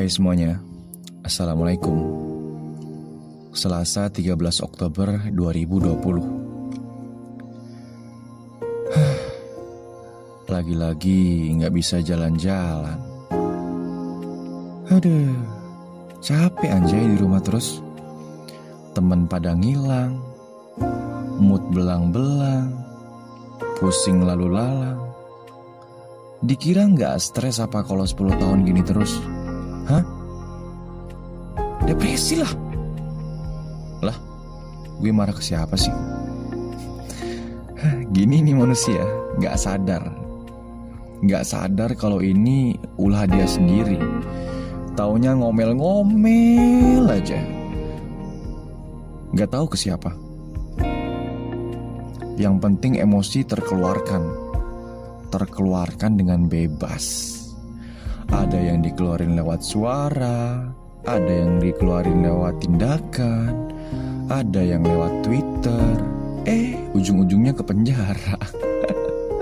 Hai semuanya, Assalamualaikum. Selasa 13 Oktober 2020 Lagi-lagi nggak bisa jalan-jalan. Aduh, capek anjay di rumah terus. Temen pada ngilang Mood belang-belang Pusing lalu lalang. Dikira nggak stres apa kalau 10 tahun gini terus? Hah? Depresi lah. Lah, gue marah ke siapa sih? Gini nih manusia, gak sadar. Gak sadar kalau ini ulah dia sendiri. Taunya ngomel-ngomel aja. Gak tahu ke siapa. Yang penting emosi terkeluarkan. Terkeluarkan dengan bebas. Ada yang dikeluarin lewat suara, ada yang dikeluarin lewat tindakan, ada yang lewat Twitter. Eh, ujung-ujungnya ke penjara.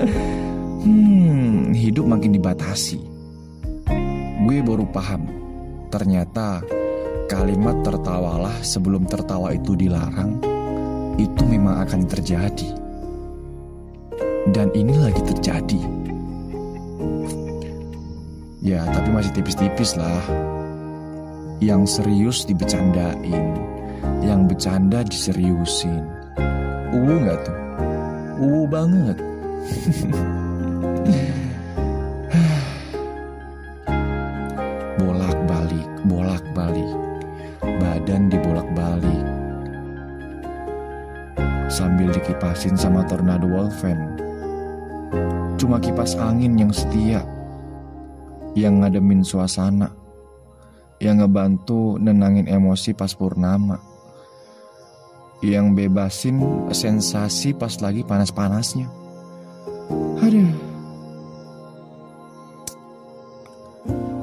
hmm, hidup makin dibatasi. Gue baru paham, ternyata kalimat tertawalah sebelum tertawa itu dilarang, itu memang akan terjadi. Dan ini lagi terjadi. Ya, tapi masih tipis-tipis lah. Yang serius dibecandain, yang bercanda diseriusin. Uwu nggak tuh? Uwu banget. bolak-balik, bolak-balik. Badan dibolak-balik. Sambil dikipasin sama tornado Wolfen. Cuma kipas angin yang setia yang ngademin suasana, yang ngebantu nenangin emosi pas purnama, yang bebasin sensasi pas lagi panas-panasnya. Aduh.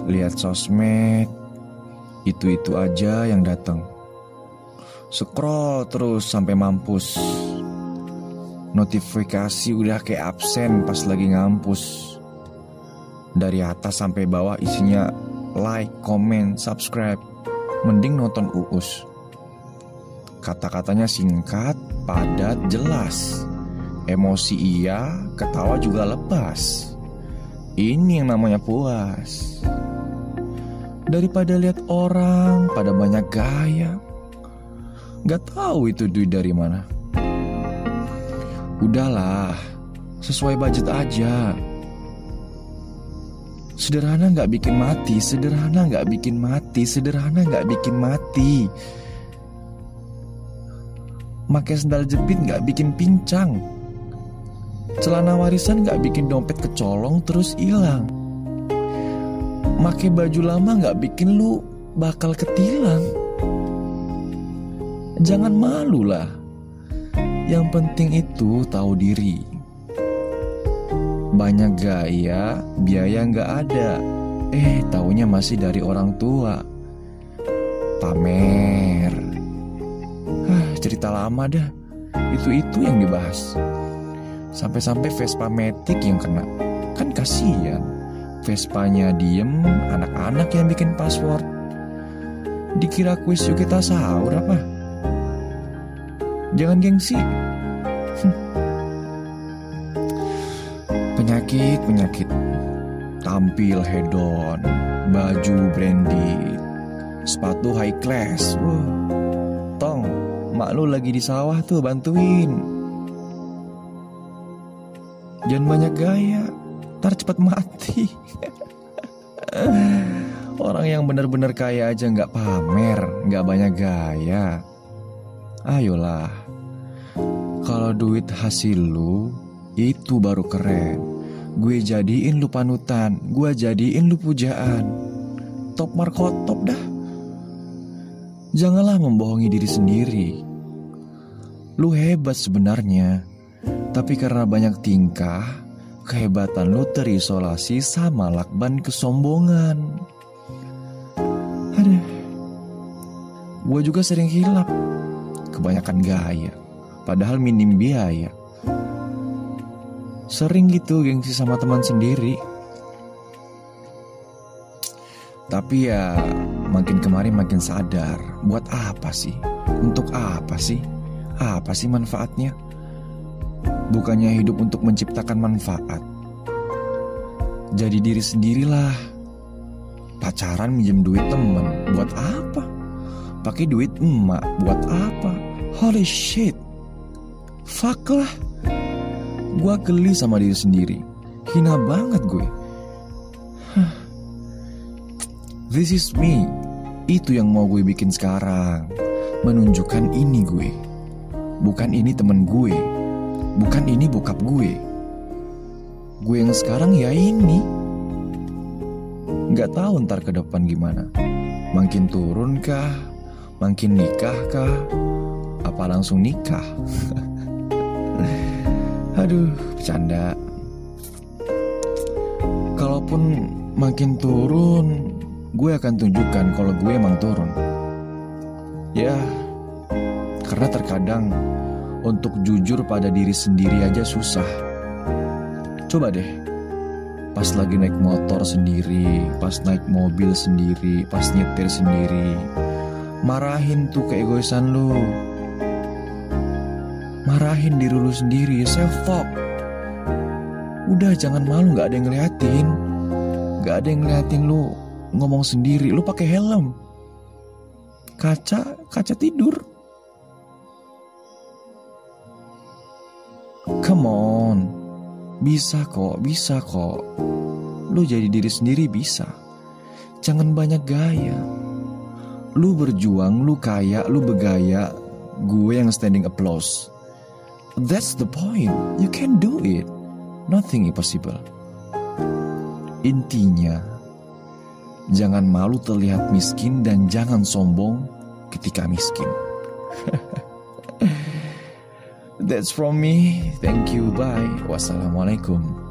Lihat sosmed, itu-itu aja yang datang. Scroll terus sampai mampus. Notifikasi udah kayak absen pas lagi ngampus. Dari atas sampai bawah isinya like, comment, subscribe. Mending nonton uus. Kata-katanya singkat, padat, jelas. Emosi iya, ketawa juga lepas. Ini yang namanya puas. Daripada lihat orang pada banyak gaya. Gak tahu itu duit dari mana. Udahlah, sesuai budget aja. Sederhana nggak bikin mati, sederhana nggak bikin mati, sederhana nggak bikin mati. Make sendal jepit nggak bikin pincang. Celana warisan nggak bikin dompet kecolong terus hilang. Make baju lama nggak bikin lu bakal ketilang. Jangan malu lah. Yang penting itu tahu diri. Banyak gaya, biaya nggak ada. Eh, taunya masih dari orang tua. Pamer. Hah, cerita lama dah. Itu-itu yang dibahas. Sampai-sampai Vespa Matic yang kena. Kan kasihan. Vespanya diem, anak-anak yang bikin password. Dikira kuis yuk kita sahur apa? Jangan gengsi. Penyakit-penyakit Tampil hedon Baju branded Sepatu high class Wah. Tong Mak lu lagi di sawah tuh bantuin Jangan banyak gaya Ntar cepat mati Orang yang bener-bener kaya aja nggak pamer nggak banyak gaya Ayolah Kalau duit hasil lu itu baru keren. Gue jadiin lu panutan, gue jadiin lu pujaan. Top markotop dah. Janganlah membohongi diri sendiri. Lu hebat sebenarnya, tapi karena banyak tingkah, kehebatan lu terisolasi sama lakban kesombongan. Aduh, gue juga sering hilap, kebanyakan gaya, padahal minim biaya. Sering gitu gengsi sama teman sendiri Tapi ya makin kemarin makin sadar Buat apa sih? Untuk apa sih? Apa sih manfaatnya? Bukannya hidup untuk menciptakan manfaat Jadi diri sendirilah Pacaran minjem duit temen Buat apa? Pakai duit emak Buat apa? Holy shit Fuck lah Gue geli sama diri sendiri Hina banget gue This is me. Itu yang mau gue bikin sekarang. Menunjukkan ini gue. Bukan ini temen gue. Bukan ini bokap gue. Gue yang sekarang ya ini. Gak tahu ntar ke depan gimana. Makin turun kah? Makin nikah kah? Apa langsung nikah? Aduh, bercanda. Kalaupun makin turun, gue akan tunjukkan kalau gue emang turun. Ya, karena terkadang untuk jujur pada diri sendiri aja susah. Coba deh, pas lagi naik motor sendiri, pas naik mobil sendiri, pas nyetir sendiri, marahin tuh keegoisan lu. Marahin diri lu sendiri, self talk. Udah jangan malu gak ada yang ngeliatin Gak ada yang ngeliatin lu ngomong sendiri, lu pakai helm. Kaca, kaca tidur. Come on. Bisa kok, bisa kok. Lu jadi diri sendiri bisa. Jangan banyak gaya. Lu berjuang, lu kaya, lu bergaya. Gue yang standing applause. That's the point. You can do it. Nothing impossible. Intinya, Jangan malu terlihat miskin dan jangan sombong ketika miskin. That's from me. Thank you. Bye. Wassalamualaikum.